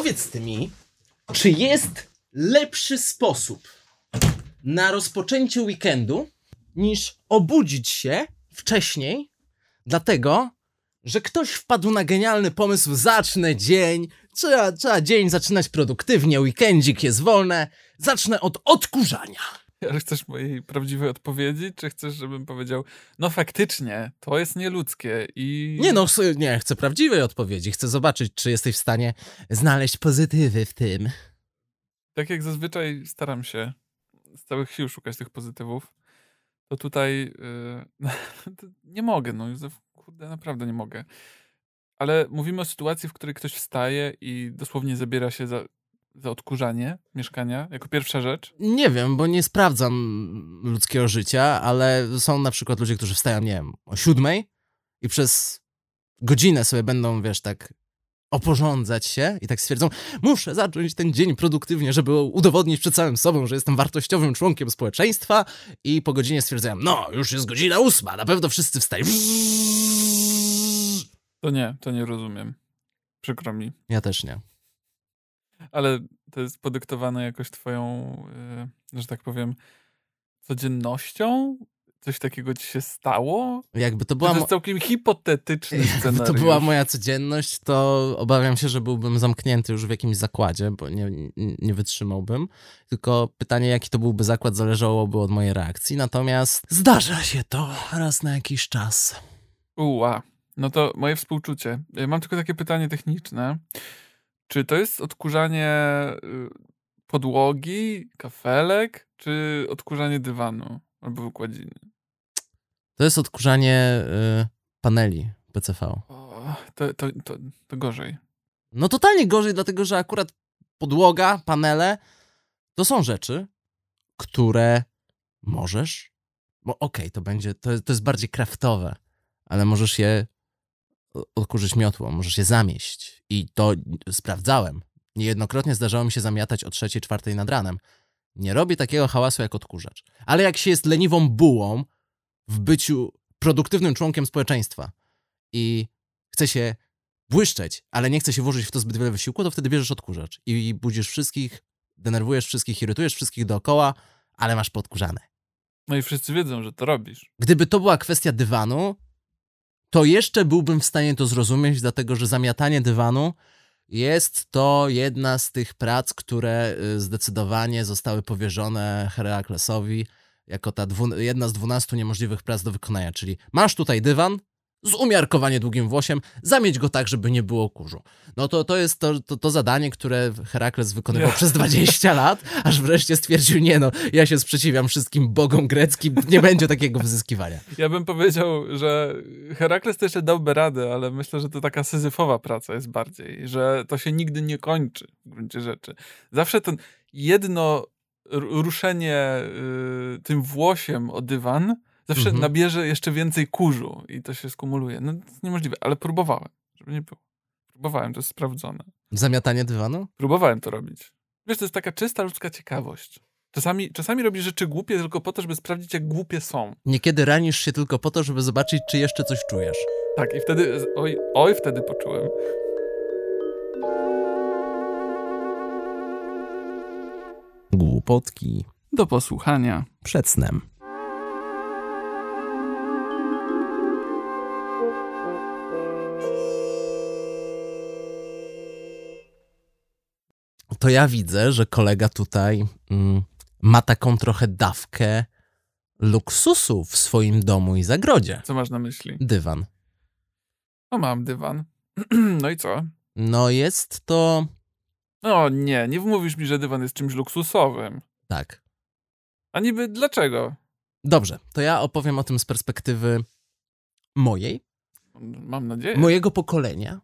Powiedz ty mi, czy jest lepszy sposób na rozpoczęcie weekendu niż obudzić się wcześniej, dlatego, że ktoś wpadł na genialny pomysł, zacznę dzień, trzeba, trzeba dzień zaczynać produktywnie, weekendzik jest wolne, zacznę od odkurzania. Ale chcesz mojej prawdziwej odpowiedzi, czy chcesz, żebym powiedział, no faktycznie, to jest nieludzkie i... Nie no, nie, chcę prawdziwej odpowiedzi, chcę zobaczyć, czy jesteś w stanie znaleźć pozytywy w tym. Tak jak zazwyczaj staram się z całych sił szukać tych pozytywów, to tutaj yy, nie mogę, no Józef, kurde, naprawdę nie mogę. Ale mówimy o sytuacji, w której ktoś wstaje i dosłownie zabiera się za, za odkurzanie mieszkania jako pierwsza rzecz. Nie wiem, bo nie sprawdzam ludzkiego życia, ale są na przykład ludzie, którzy wstają, nie wiem, o siódmej i przez godzinę sobie będą, wiesz, tak oporządzać się i tak stwierdzą, muszę zacząć ten dzień produktywnie, żeby udowodnić przed samym sobą, że jestem wartościowym członkiem społeczeństwa i po godzinie stwierdzają, no, już jest godzina ósma, na pewno wszyscy wstają. To nie, to nie rozumiem. Przykro mi. Ja też nie. Ale to jest podyktowane jakoś twoją, yy, że tak powiem, codziennością? Coś takiego ci się stało? Jakby to była... to jest całkiem hipotetyczny Jakby scenariusz. to była moja codzienność, to obawiam się, że byłbym zamknięty już w jakimś zakładzie, bo nie, nie, wytrzymałbym. Tylko pytanie, jaki to byłby zakład, zależałoby od mojej reakcji. Natomiast zdarza się to raz na jakiś czas. Uła. No to moje współczucie. Y, Mam tylko takie pytanie techniczne. Czy to jest odkurzanie y, podłogi, kafelek, czy odkurzanie dywanu albo wykładziny? To jest odkurzanie y, paneli PCV. O, to, to, to, to gorzej. No totalnie gorzej, dlatego że akurat podłoga, panele to są rzeczy, które możesz. Bo okej, to będzie. To, to jest bardziej kraftowe, ale możesz je odkurzyć miotłą, możesz je zamieść. I to sprawdzałem. Niejednokrotnie zdarzało mi się zamiatać o trzeciej, czwartej nad ranem. Nie robi takiego hałasu jak odkurzacz. Ale jak się jest leniwą bułą w byciu produktywnym członkiem społeczeństwa i chce się błyszczeć, ale nie chce się włożyć w to zbyt wiele wysiłku, to wtedy bierzesz odkurzacz i budzisz wszystkich, denerwujesz wszystkich, irytujesz wszystkich dookoła, ale masz podkurzane. No i wszyscy wiedzą, że to robisz. Gdyby to była kwestia dywanu, to jeszcze byłbym w stanie to zrozumieć, dlatego że zamiatanie dywanu jest to jedna z tych prac, które y, zdecydowanie zostały powierzone Heraklesowi jako ta dwu, jedna z dwunastu niemożliwych prac do wykonania, czyli masz tutaj dywan z umiarkowanie długim włosiem, zamieć go tak, żeby nie było kurzu. No to, to jest to, to, to zadanie, które Herakles wykonywał Ja. przez 20 lat, aż wreszcie stwierdził, nie no, ja się sprzeciwiam wszystkim bogom greckim, nie będzie takiego wyzyskiwania. Ja bym powiedział, że Herakles to jeszcze dałby radę, ale myślę, że to taka syzyfowa praca jest bardziej, że to się nigdy nie kończy w gruncie rzeczy. Zawsze ten jedno ruszenie y, tym włosiem o dywan zawsze Mhm. nabierze jeszcze więcej kurzu i to się skumuluje. No to jest niemożliwe, ale próbowałem, żeby nie było. Próbowałem, to jest sprawdzone. Zamiatanie dywanu? Próbowałem to robić. Wiesz, to jest taka czysta ludzka ciekawość. Czasami, czasami robisz rzeczy głupie tylko po to, żeby sprawdzić, jak głupie są. Niekiedy ranisz się tylko po to, żeby zobaczyć, czy jeszcze coś czujesz. Tak, i wtedy, oj, oj, wtedy poczułem. Głupotki Do posłuchania. przed snem. To ja widzę, że kolega tutaj mm, ma taką trochę dawkę luksusu w swoim domu i zagrodzie. Co masz na myśli? Dywan. No mam dywan. No i co? No jest to No nie, nie wmówisz mi, że dywan jest czymś luksusowym. tak. A niby dlaczego? Dobrze, to ja opowiem o tym z perspektywy mojej, Mam nadzieję. mojego pokolenia,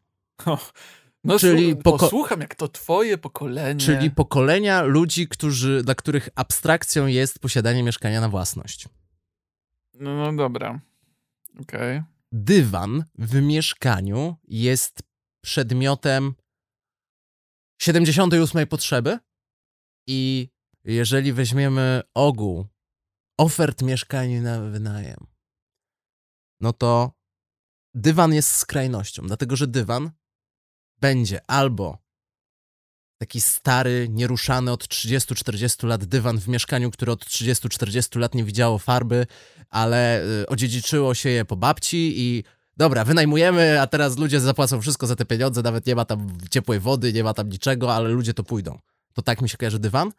No czyli poko- posłucham, jak to twoje pokolenie. czyli pokolenia ludzi, którzy, dla których abstrakcją jest posiadanie mieszkania na własność. No, no dobra. Okej. Dywan w mieszkaniu jest przedmiotem 78 potrzeby i jeżeli weźmiemy ogół ofert mieszkań na wynajem, no to dywan jest skrajnością, dlatego że dywan będzie albo taki stary, nieruszany od 30-40 lat dywan w mieszkaniu, które od 30-40 lat nie widziało farby, ale y, odziedziczyło się je po babci i dobra, wynajmujemy, a teraz ludzie zapłacą wszystko za te pieniądze, nawet nie ma tam ciepłej wody, nie ma tam niczego, ale ludzie to pójdą. To tak mi się kojarzy dywan.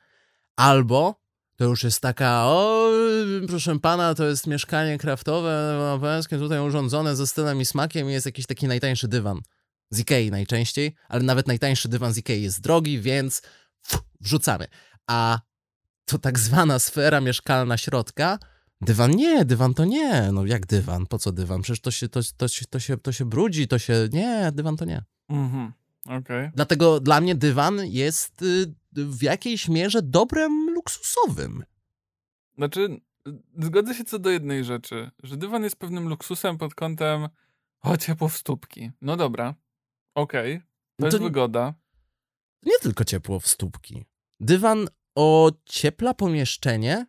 Albo to już jest taka, o, proszę pana, to jest mieszkanie kraftowe, małżeńskie, tutaj urządzone ze stylem i smakiem i jest jakiś taki najtańszy dywan. Z Ikei najczęściej, ale nawet najtańszy dywan z Ikei jest drogi, więc wrzucamy. A to tak zwana sfera mieszkalna środka, dywan nie, dywan to nie. No jak dywan? Po co dywan? Przecież to się, to, to, się, to, się, to się brudzi, to się... Nie, dywan to nie. Mhm. Okay. Dlatego dla mnie dywan jest y, w jakiejś mierze dobrem luksusowym. Znaczy, zgodzę się co do jednej rzeczy, że dywan jest pewnym luksusem pod kątem o, ciepło w stópki. No dobra, okej, okay. to, no to jest wygoda. Nie tylko ciepło w stópki. Dywan ociepla pomieszczenie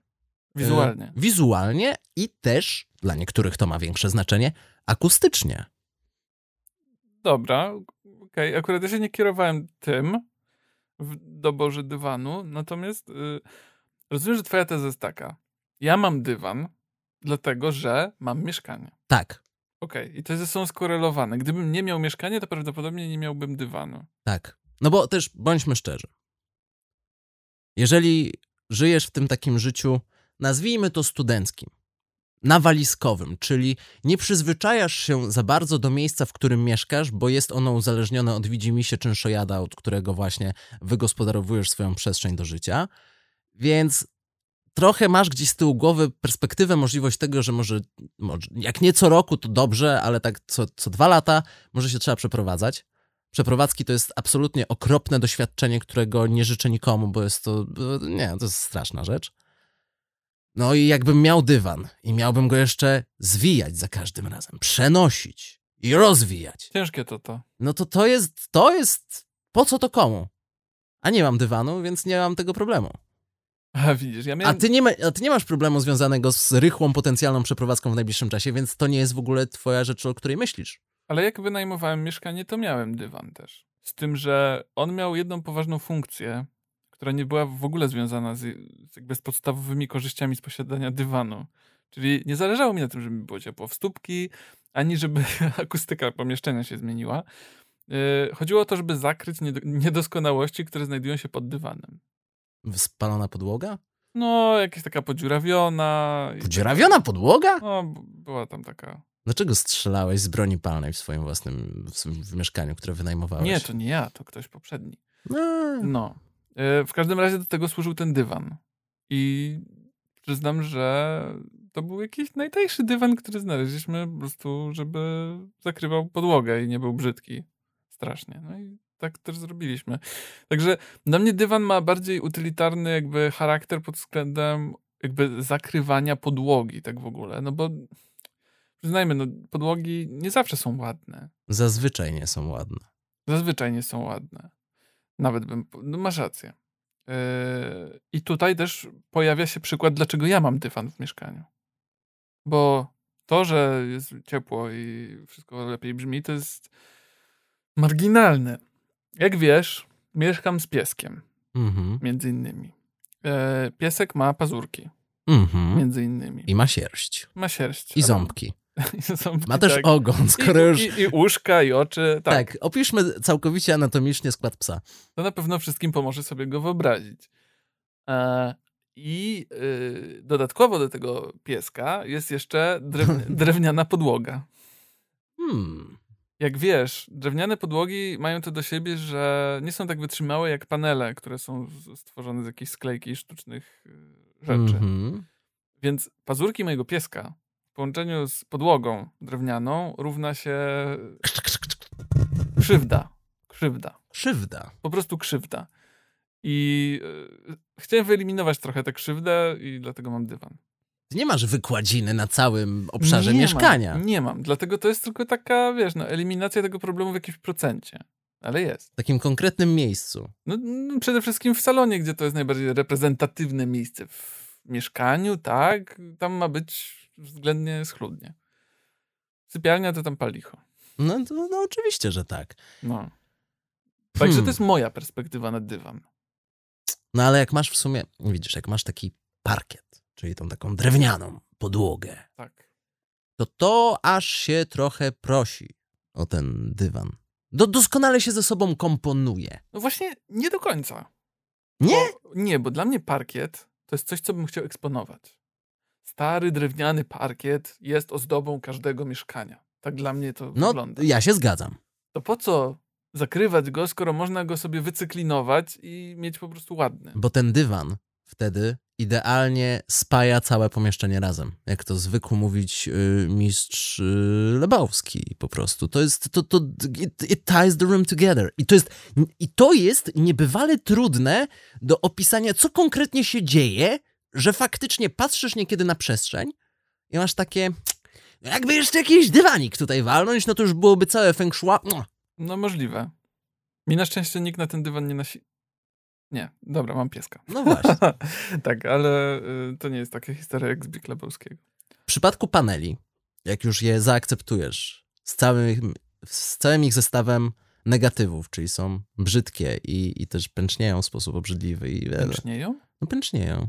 wizualnie. Y, wizualnie i też, dla niektórych to ma większe znaczenie, akustycznie. Dobra, okej. Okay. Akurat ja się nie kierowałem tym w doborze dywanu, natomiast yy, rozumiem, że twoja teza jest taka. Ja mam dywan, dlatego że mam mieszkanie. Tak. Okej, okay. i to są skorelowane. Gdybym nie miał mieszkania, to prawdopodobnie nie miałbym dywanu. Tak. No bo też bądźmy szczerzy. Jeżeli żyjesz w tym takim życiu, nazwijmy to studenckim, nawaliskowym, czyli nie przyzwyczajasz się za bardzo do miejsca, w którym mieszkasz, bo jest ono uzależnione od widzimisię czynszojada, od którego właśnie wygospodarowujesz swoją przestrzeń do życia. Więc trochę masz gdzieś z tyłu głowy perspektywę, możliwość tego, że może, może jak nie co roku, to dobrze, ale tak co, co dwa lata może się trzeba przeprowadzać. Przeprowadzki to jest absolutnie okropne doświadczenie, którego nie życzę nikomu, bo jest to, nie, to jest straszna rzecz. No i jakbym miał dywan i miałbym go jeszcze zwijać za każdym razem, przenosić i rozwijać. Ciężkie to to. No to to jest, to jest, po co to komu? A nie mam dywanu, więc nie mam tego problemu. A widzisz, ja miałem... a, ty nie ma, a ty nie masz problemu związanego z rychłą potencjalną przeprowadzką w najbliższym czasie, więc to nie jest w ogóle twoja rzecz, o której myślisz. Ale jak wynajmowałem mieszkanie, to miałem dywan też. Z tym, że on miał jedną poważną funkcję, która nie była w ogóle związana z, jakby z podstawowymi korzyściami z posiadania dywanu. Czyli nie zależało mi na tym, żeby było ciepło w stópki, ani żeby akustyka pomieszczenia się zmieniła. Yy, chodziło o to, żeby zakryć niedoskonałości, które znajdują się pod dywanem. Spalona podłoga? No, jakaś taka podziurawiona. Podziurawiona podłoga? No, była tam taka. Dlaczego strzelałeś z broni palnej w swoim własnym w, w mieszkaniu, które wynajmowałeś? Nie, to nie ja, to ktoś poprzedni. No. no. E, w każdym razie do tego służył ten dywan. I przyznam, że to był jakiś najtańszy dywan, który znaleźliśmy po prostu, żeby zakrywał podłogę i nie był brzydki. Strasznie. No i tak też zrobiliśmy. Także dla mnie dywan ma bardziej utylitarny jakby charakter pod względem jakby zakrywania podłogi tak w ogóle. No bo przyznajmy, no podłogi nie zawsze są ładne. Zazwyczaj nie są ładne. Zazwyczaj nie są ładne. Nawet bym. No masz rację. Yy, I tutaj też pojawia się przykład, dlaczego ja mam dywan w mieszkaniu. Bo to, że jest ciepło i wszystko lepiej brzmi, to jest marginalne. Jak wiesz, mieszkam z pieskiem. Mhm. Między innymi. Yy, piesek ma pazurki. Mhm. Między innymi. I ma sierść. Ma sierść. I ząbki. Ma też tak. ogon, skoro I, już... I, I, uszka, i oczy. Tak. tak, opiszmy całkowicie anatomicznie skład psa. To na pewno wszystkim pomoże sobie go wyobrazić. E, I y, dodatkowo do tego pieska jest jeszcze drewni drewniana podłoga. Hmm. Jak wiesz, drewniane podłogi mają to do siebie, że nie są tak wytrzymałe jak panele, które są stworzone z jakiejś sklejki sztucznych y, rzeczy. Mm -hmm. Więc pazurki mojego pieska połączeniu z podłogą drewnianą równa się krzywda. Krzywda. Krzywda. Po prostu krzywda. I yy, chciałem wyeliminować trochę tę krzywdę i dlatego mam dywan. Nie masz wykładziny na całym obszarze nie mieszkania. Mam, nie mam, dlatego to jest tylko taka, wiesz, no, eliminacja tego problemu w jakimś procencie. Ale jest. W takim konkretnym miejscu. No, no, przede wszystkim w salonie, gdzie to jest najbardziej reprezentatywne miejsce. W mieszkaniu, tak, tam ma być względnie schludnie. Sypialnia to tam palicho. No, to, no oczywiście, że tak. No. Także Hmm. to jest moja perspektywa na dywan. No ale jak masz w sumie, widzisz, jak masz taki parkiet, czyli tą taką drewnianą podłogę, Tak. to to aż się trochę prosi o ten dywan. Do, doskonale się ze sobą komponuje. No właśnie nie do końca. Nie? Bo, nie, bo dla mnie parkiet to jest coś, co bym chciał eksponować. Stary, drewniany parkiet jest ozdobą każdego mieszkania. Tak dla mnie to No, wygląda. ja się zgadzam. To po co zakrywać go, skoro można go sobie wycyklinować i mieć po prostu ładny? Bo ten dywan wtedy idealnie spaja całe pomieszczenie razem. Jak to zwykł mówić y, mistrz y, Lebowski po prostu. To jest, to, to, it, it ties the room together. I to, jest, I to jest niebywale trudne do opisania, co konkretnie się dzieje, że faktycznie patrzysz niekiedy na przestrzeń i masz takie, jakby jeszcze jakiś dywanik tutaj walnąć, no to już byłoby całe feng shui. Mua. No możliwe. Mi na szczęście nikt na ten dywan nie nasi... Nie, dobra, mam pieska. No właśnie. tak, ale y, to nie jest taka historia jak z Big Lebowskiego. W przypadku paneli, jak już je zaakceptujesz z całym, z całym ich zestawem negatywów, czyli są brzydkie i, i też pęcznieją w sposób obrzydliwy i wiele. Pęcznieją? No pęcznieją.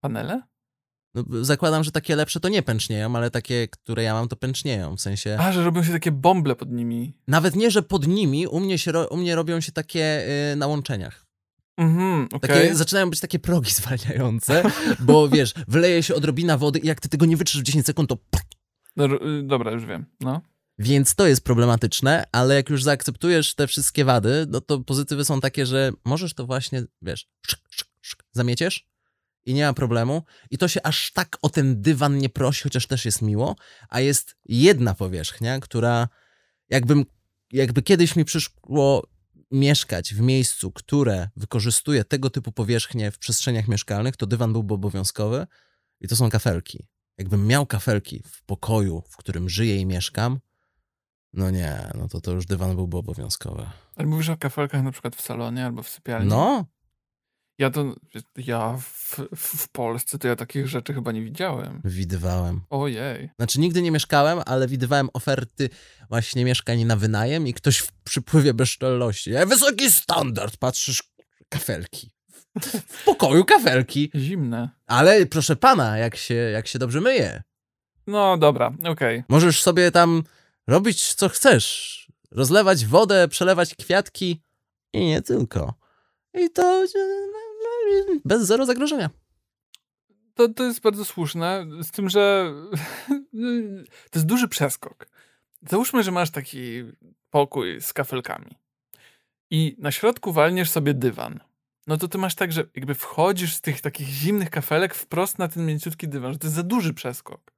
Panele? No, zakładam, że takie lepsze to nie pęcznieją, ale takie, które ja mam, to pęcznieją. W sensie, A, że robią się takie bąble pod nimi. nawet nie, że pod nimi, u mnie, się, u mnie robią się takie y, na łączeniach. Mhm, okej. Takie, Zaczynają być takie progi zwalniające, bo wiesz, wleje się odrobina wody i jak ty tego nie wytrzesz w 10 sekund, to No, y, dobra, już wiem. No. Więc to jest problematyczne, ale jak już zaakceptujesz te wszystkie wady, no to pozytywy są takie, że możesz to właśnie, wiesz, szyk, szyk, szyk, zamieciesz i nie ma problemu. I to się aż tak o ten dywan nie prosi, chociaż też jest miło, a jest jedna powierzchnia, która jakbym, jakby kiedyś mi przyszło mieszkać w miejscu, które wykorzystuje tego typu powierzchnie w przestrzeniach mieszkalnych, to dywan byłby obowiązkowy i to są kafelki. Jakbym miał kafelki w pokoju, w którym żyję i mieszkam, no nie, no to to już dywan byłby obowiązkowy. Ale mówisz o kafelkach na przykład w salonie albo w sypialni? No, Ja to, ja w, w, Polsce to ja takich rzeczy chyba nie widziałem. widywałem. Ojej. Znaczy nigdy nie mieszkałem, ale widywałem oferty właśnie mieszkań na wynajem i ktoś w przypływie bezczelności. Wysoki standard, patrzysz, kafelki. W pokoju kafelki. Zimne. Ale proszę pana, jak się, jak się dobrze myje. No dobra, okej. Możesz sobie tam robić co chcesz. Rozlewać wodę, przelewać kwiatki i nie tylko. I to e, bez zero zagrożenia. To, to jest bardzo słuszne, z tym, że to jest duży przeskok. Załóżmy, że masz taki pokój z kafelkami i na środku walniesz sobie dywan. No to ty masz tak, że jakby wchodzisz z tych takich zimnych kafelek wprost na ten mięciutki dywan, że to jest za duży przeskok.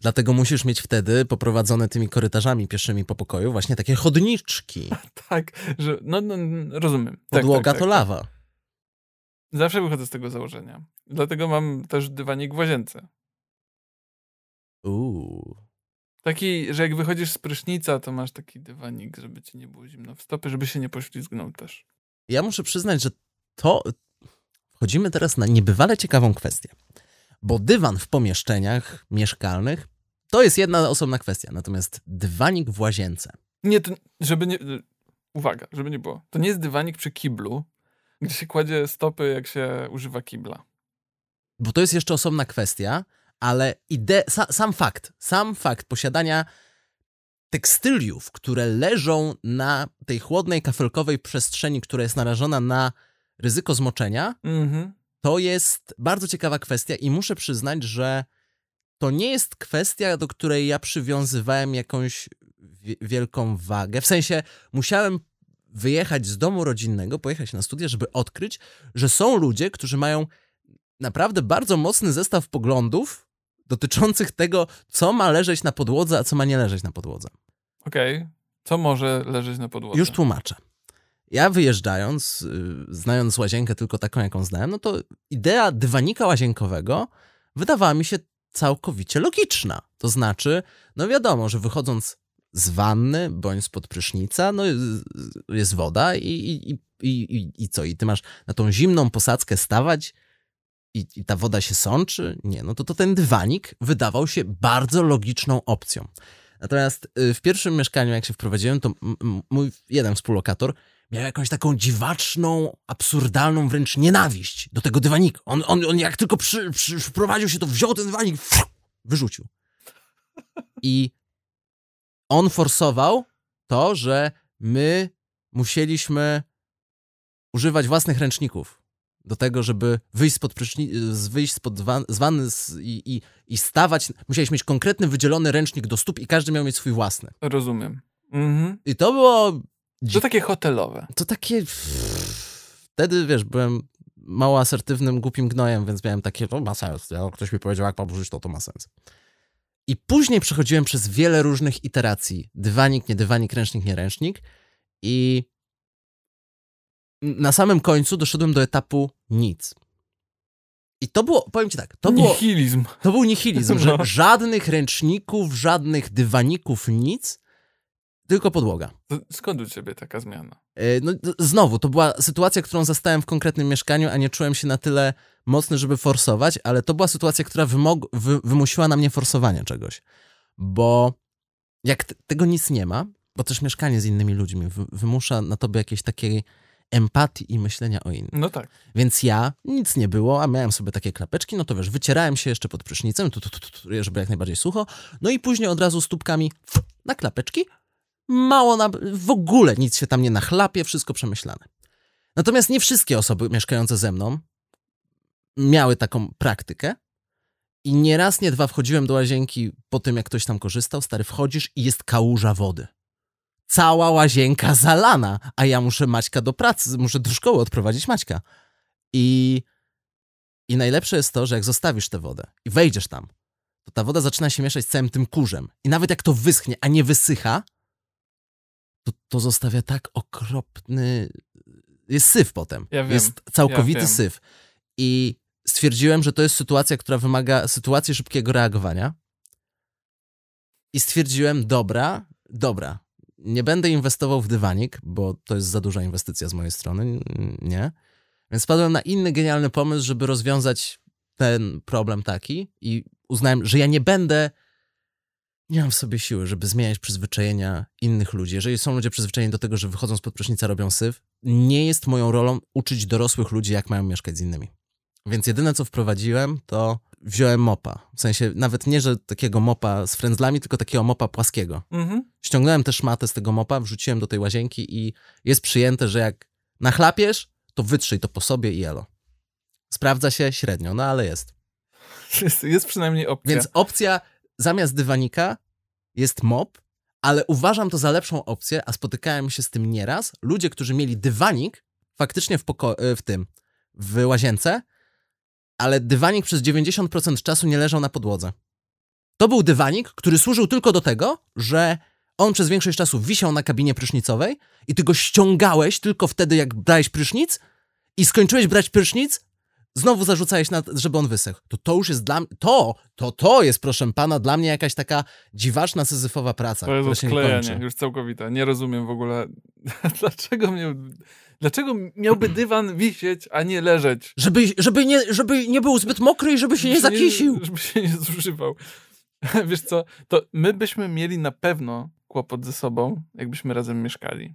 Dlatego musisz mieć wtedy poprowadzone tymi korytarzami pieszymi po pokoju właśnie takie chodniczki. Tak, że no, no rozumiem. Tak, Podłoga tak, tak, to lawa. Zawsze wychodzę z tego założenia. Dlatego mam też dywanik w łazience. Uuu. Taki, że jak wychodzisz z prysznica, to masz taki dywanik, żeby ci nie było zimno w stopy, żeby się nie poślizgnął też. Ja muszę przyznać, że to wchodzimy teraz na niebywale ciekawą kwestię. Bo dywan w pomieszczeniach mieszkalnych to jest jedna osobna kwestia, natomiast dywanik w łazience. Nie, to, żeby nie... Uwaga, żeby nie było. To nie jest dywanik przy kiblu, gdzie się kładzie stopy, jak się używa kibla. Bo to jest jeszcze osobna kwestia, ale ide- sa- sam fakt, sam fakt posiadania tekstyliów, które leżą na tej chłodnej, kafelkowej przestrzeni, która jest narażona na ryzyko zmoczenia, Mhm. to jest bardzo ciekawa kwestia i muszę przyznać, że to nie jest kwestia, do której ja przywiązywałem jakąś wi- wielką wagę. W sensie musiałem wyjechać z domu rodzinnego, pojechać na studia, żeby odkryć, że są ludzie, którzy mają naprawdę bardzo mocny zestaw poglądów dotyczących tego, co ma leżeć na podłodze, a co ma nie leżeć na podłodze. Okej. Co może leżeć na podłodze? Już tłumaczę. Ja wyjeżdżając, y, znając łazienkę tylko taką, jaką znałem, no to idea dywanika łazienkowego wydawała mi się całkowicie logiczna. To znaczy, no wiadomo, że wychodząc z wanny bądź spod prysznica, no jest woda i, i, i, i, co? I ty masz na tą zimną posadzkę stawać i, i ta woda się sączy? Nie, no to, to ten dywanik wydawał się bardzo logiczną opcją. Natomiast y, w pierwszym mieszkaniu, jak się wprowadziłem, to mój jeden współlokator miał jakąś taką dziwaczną, absurdalną wręcz nienawiść do tego dywanika. On, on, on jak tylko przy, przy, się, to wziął ten dywanik, wyrzucił. I on forsował to, że my musieliśmy używać własnych ręczników do tego, żeby wyjść spod, pryszni- z- wyjść spod wan- z wanny z, i, i, i stawać. Musieliśmy mieć konkretny, wydzielony ręcznik do stóp i każdy miał mieć swój własny. Rozumiem. Mhm. I to było... To takie hotelowe. To takie... Wtedy, wiesz, byłem mało asertywnym, głupim gnojem, więc miałem takie, to ma sens. Ja, ktoś mi powiedział, jak mam użyć, to to ma sens. I później przechodziłem przez wiele różnych iteracji. Dywanik, nie dywanik, ręcznik, nie ręcznik. I na samym końcu doszedłem do etapu nic. I to było, powiem ci tak, to było, Nihilizm. to był nihilizm, że No. żadnych ręczników, żadnych dywaników, nic, tylko podłoga. Skąd u ciebie taka zmiana? E, No, znowu, to była sytuacja, którą zastałem w konkretnym mieszkaniu, a nie czułem się na tyle mocny, żeby forsować, ale to była sytuacja, która wymog- wy- wymusiła na mnie forsowanie czegoś. Bo jak t- tego nic nie ma, bo też mieszkanie z innymi ludźmi wy- wymusza na tobie jakiejś takiej empatii i myślenia o innych. No tak. Więc ja, nic nie było, a miałem sobie takie klapeczki, no to wiesz, wycierałem się jeszcze pod prysznicem, tu, tu, tu, tu, żeby jak najbardziej sucho, no i później od razu stópkami na klapeczki, mało na, w ogóle nic się tam nie nachlapie, wszystko przemyślane. Natomiast nie wszystkie osoby mieszkające ze mną miały taką praktykę i nie raz, nie dwa wchodziłem do łazienki po tym, jak ktoś tam korzystał, stary, wchodzisz i jest kałuża wody. Cała łazienka zalana, a ja muszę Maćka do pracy, muszę do szkoły odprowadzić Maćka. I, I najlepsze jest to, że jak zostawisz tę wodę i wejdziesz tam, to ta woda zaczyna się mieszać z całym tym kurzem. I nawet jak to wyschnie, a nie wysycha, to, to zostawia tak okropny. Jest syf potem. Ja wiem, jest całkowity ja syf. I stwierdziłem, że to jest sytuacja, która wymaga sytuacji szybkiego reagowania. I stwierdziłem, dobra, dobra, nie będę inwestował w dywanik, bo to jest za duża inwestycja z mojej strony, nie. Więc wpadłem na inny genialny pomysł, żeby rozwiązać ten problem taki i uznałem, że ja nie będę, nie mam w sobie siły, żeby zmieniać przyzwyczajenia innych ludzi. Jeżeli są ludzie przyzwyczajeni do tego, że wychodzą spod prysznica, robią syf, nie jest moją rolą uczyć dorosłych ludzi, jak mają mieszkać z innymi. Więc jedyne, co wprowadziłem, to wziąłem mopa. W sensie nawet nie, że takiego mopa z frędzlami, tylko takiego mopa płaskiego. Mhm. Ściągnąłem też matę z tego mopa, wrzuciłem do tej łazienki i jest przyjęte, że jak nachlapiesz, to wytrzyj to po sobie i elo. Sprawdza się średnio, no ale jest. Jest, jest przynajmniej opcja. Więc opcja zamiast dywanika jest mop, ale uważam to za lepszą opcję, a spotykałem się z tym nieraz. Ludzie, którzy mieli dywanik faktycznie w, w tym, w łazience, ale dywanik przez 90% czasu nie leżał na podłodze. To był dywanik, który służył tylko do tego, że on przez większość czasu wisiał na kabinie prysznicowej i ty go ściągałeś tylko wtedy, jak brałeś prysznic i skończyłeś brać prysznic, znowu zarzucałeś, na, żeby on wysechł. To to już jest dla mnie, to, to, to jest, proszę pana, dla mnie jakaś taka dziwaczna, syzyfowa praca, To jest odklejenie, już całkowite. Nie rozumiem w ogóle, dlaczego miał, dlaczego miałby dywan wisieć, a nie leżeć. Żeby, żeby, nie, żeby nie był zbyt mokry i żeby się nie Żeby zakisił. żeby się nie zużywał. Wiesz co, to my byśmy mieli na pewno kłopot ze sobą, jakbyśmy razem mieszkali.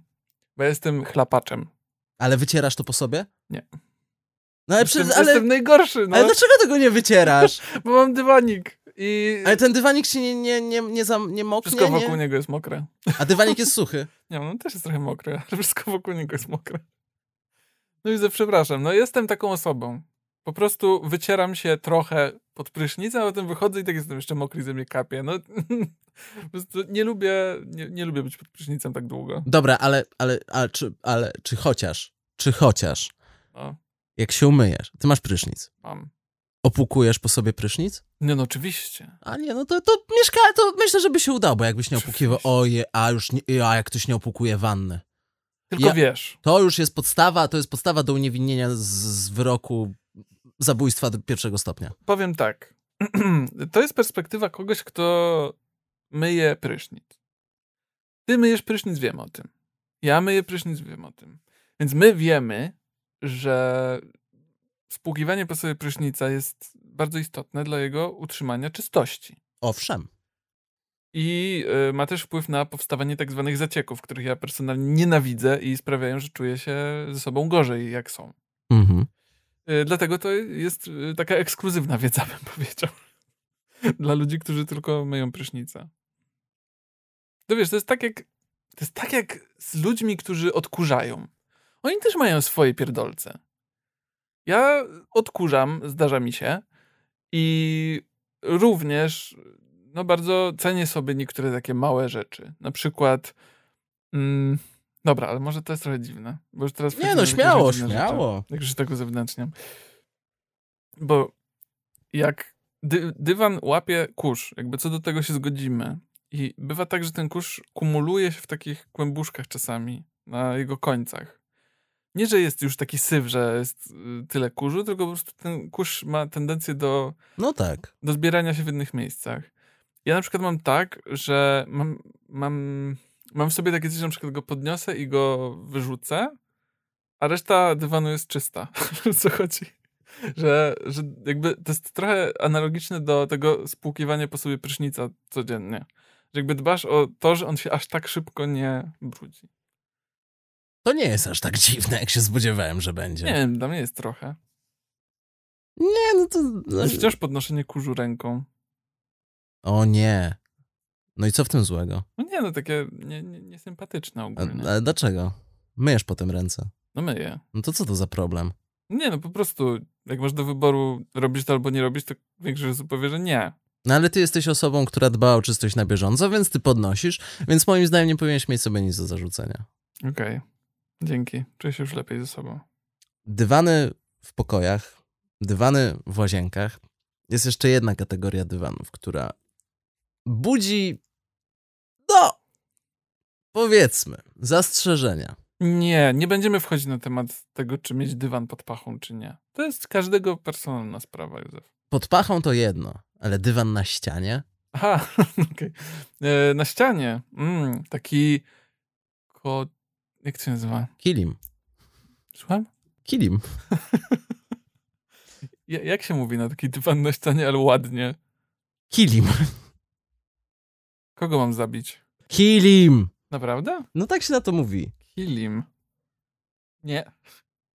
Bo ja jestem chlapaczem. Ale wycierasz to po sobie? Nie. No ale, Jestem, przecież, ale, jestem najgorszy, no, ale dlaczego tego nie wycierasz? bo mam dywanik i Ale ten dywanik się nie, nie, nie, nie, zam, nie moknie, wszystko wokół nie? niego jest mokre. A dywanik jest suchy. Nie, no on też jest trochę mokry, ale wszystko wokół niego jest mokre. No i ze przepraszam, no jestem taką osobą. Po prostu wycieram się trochę pod prysznicem, a potem wychodzę i tak jestem jeszcze mokry ze mnie kapie. No, po prostu nie lubię, nie, nie lubię być pod prysznicem tak długo. Dobra, ale, ale, ale, czy, ale czy chociaż, czy chociaż, No, jak się umyjesz, ty masz prysznic, mam. opłukujesz po sobie prysznic? Nie no, oczywiście. A nie, no to, to mieszka, to myślę, że by się udało, bo jakbyś nie opłukiwał, oje, a już nie, a jak ktoś nie opłukuje wanny. Tylko Ja- wiesz, To już jest podstawa, to jest podstawa do uniewinnienia z, z wyroku zabójstwa pierwszego stopnia. powiem tak. to jest perspektywa kogoś, kto myje prysznic. Ty myjesz prysznic, wiem o tym. Ja myję prysznic, wiem o tym. Więc my wiemy, że spłukiwanie po sobie prysznica jest bardzo istotne dla jego utrzymania czystości. Owszem. I y, ma też wpływ na powstawanie tak zwanych zacieków, których ja personalnie nienawidzę i sprawiają, że czuję się ze sobą gorzej, jak są. Mhm. Y, dlatego to jest y, taka ekskluzywna wiedza, bym powiedział. Dla ludzi, którzy tylko myją prysznicę. To wiesz, to jest tak jak, to jest tak jak z ludźmi, którzy odkurzają. Oni też mają swoje pierdolce. Ja odkurzam, zdarza mi się i również no bardzo cenię sobie niektóre takie małe rzeczy. Na przykład mm, dobra, ale może to jest trochę dziwne, bo już teraz Nie no, śmiało, śmiało. Jak już tak uzewnętrzniam. Bo jak dy, dywan łapie kurz, jakby co do tego się zgodzimy. I bywa tak, że ten kurz kumuluje się w takich kłębuszkach czasami na jego końcach. Nie, że jest już taki syf, że jest y, tyle kurzu, tylko po prostu ten kurz ma tendencję do, No tak. do zbierania się w innych miejscach. Ja na przykład mam tak, że mam, mam, mam w sobie takie coś, że na przykład go podniosę i go wyrzucę, a reszta dywanu jest czysta. Co chodzi? Że, że jakby to jest trochę analogiczne do tego spłukiwania po sobie prysznica codziennie. Że jakby dbasz o to, że on się aż tak szybko nie brudzi. To nie jest aż tak dziwne, jak się spodziewałem, że będzie. Nie wiem, dla mnie jest trochę. Nie, no to... No... wciąż podnoszenie kurzu ręką. O nie. No i co w tym złego? No nie, no takie nie, nie, niesympatyczne A, ogólnie. ale dlaczego? Myjesz potem ręce. No myję. No to co to za problem? Nie, no po prostu, jak masz do wyboru robić to albo nie robić, to większość osób powie, że nie. No ale ty jesteś osobą, która dba o czystość na bieżąco, więc ty podnosisz, więc moim zdaniem nie powinieneś mieć sobie nic do zarzucenia. Okej. Dzięki. Czuję się już lepiej ze sobą. Dywany w pokojach, dywany w łazienkach. Jest jeszcze jedna kategoria dywanów, która budzi, no, powiedzmy, zastrzeżenia. Nie, nie będziemy wchodzić na temat tego, czy mieć dywan pod pachą, czy nie. To jest każdego personalna sprawa, Józef. Pod pachą to jedno, ale dywan na ścianie? Aha, okej. E, Na ścianie mm, taki ko... Jak to się nazywa? Kilim. Słucham? Kilim. Ja, jak się mówi na taki dywan na ścianie, ale ładnie? Kilim. Kogo mam zabić? Kilim. Naprawdę? No tak się na to mówi. Kilim. Nie.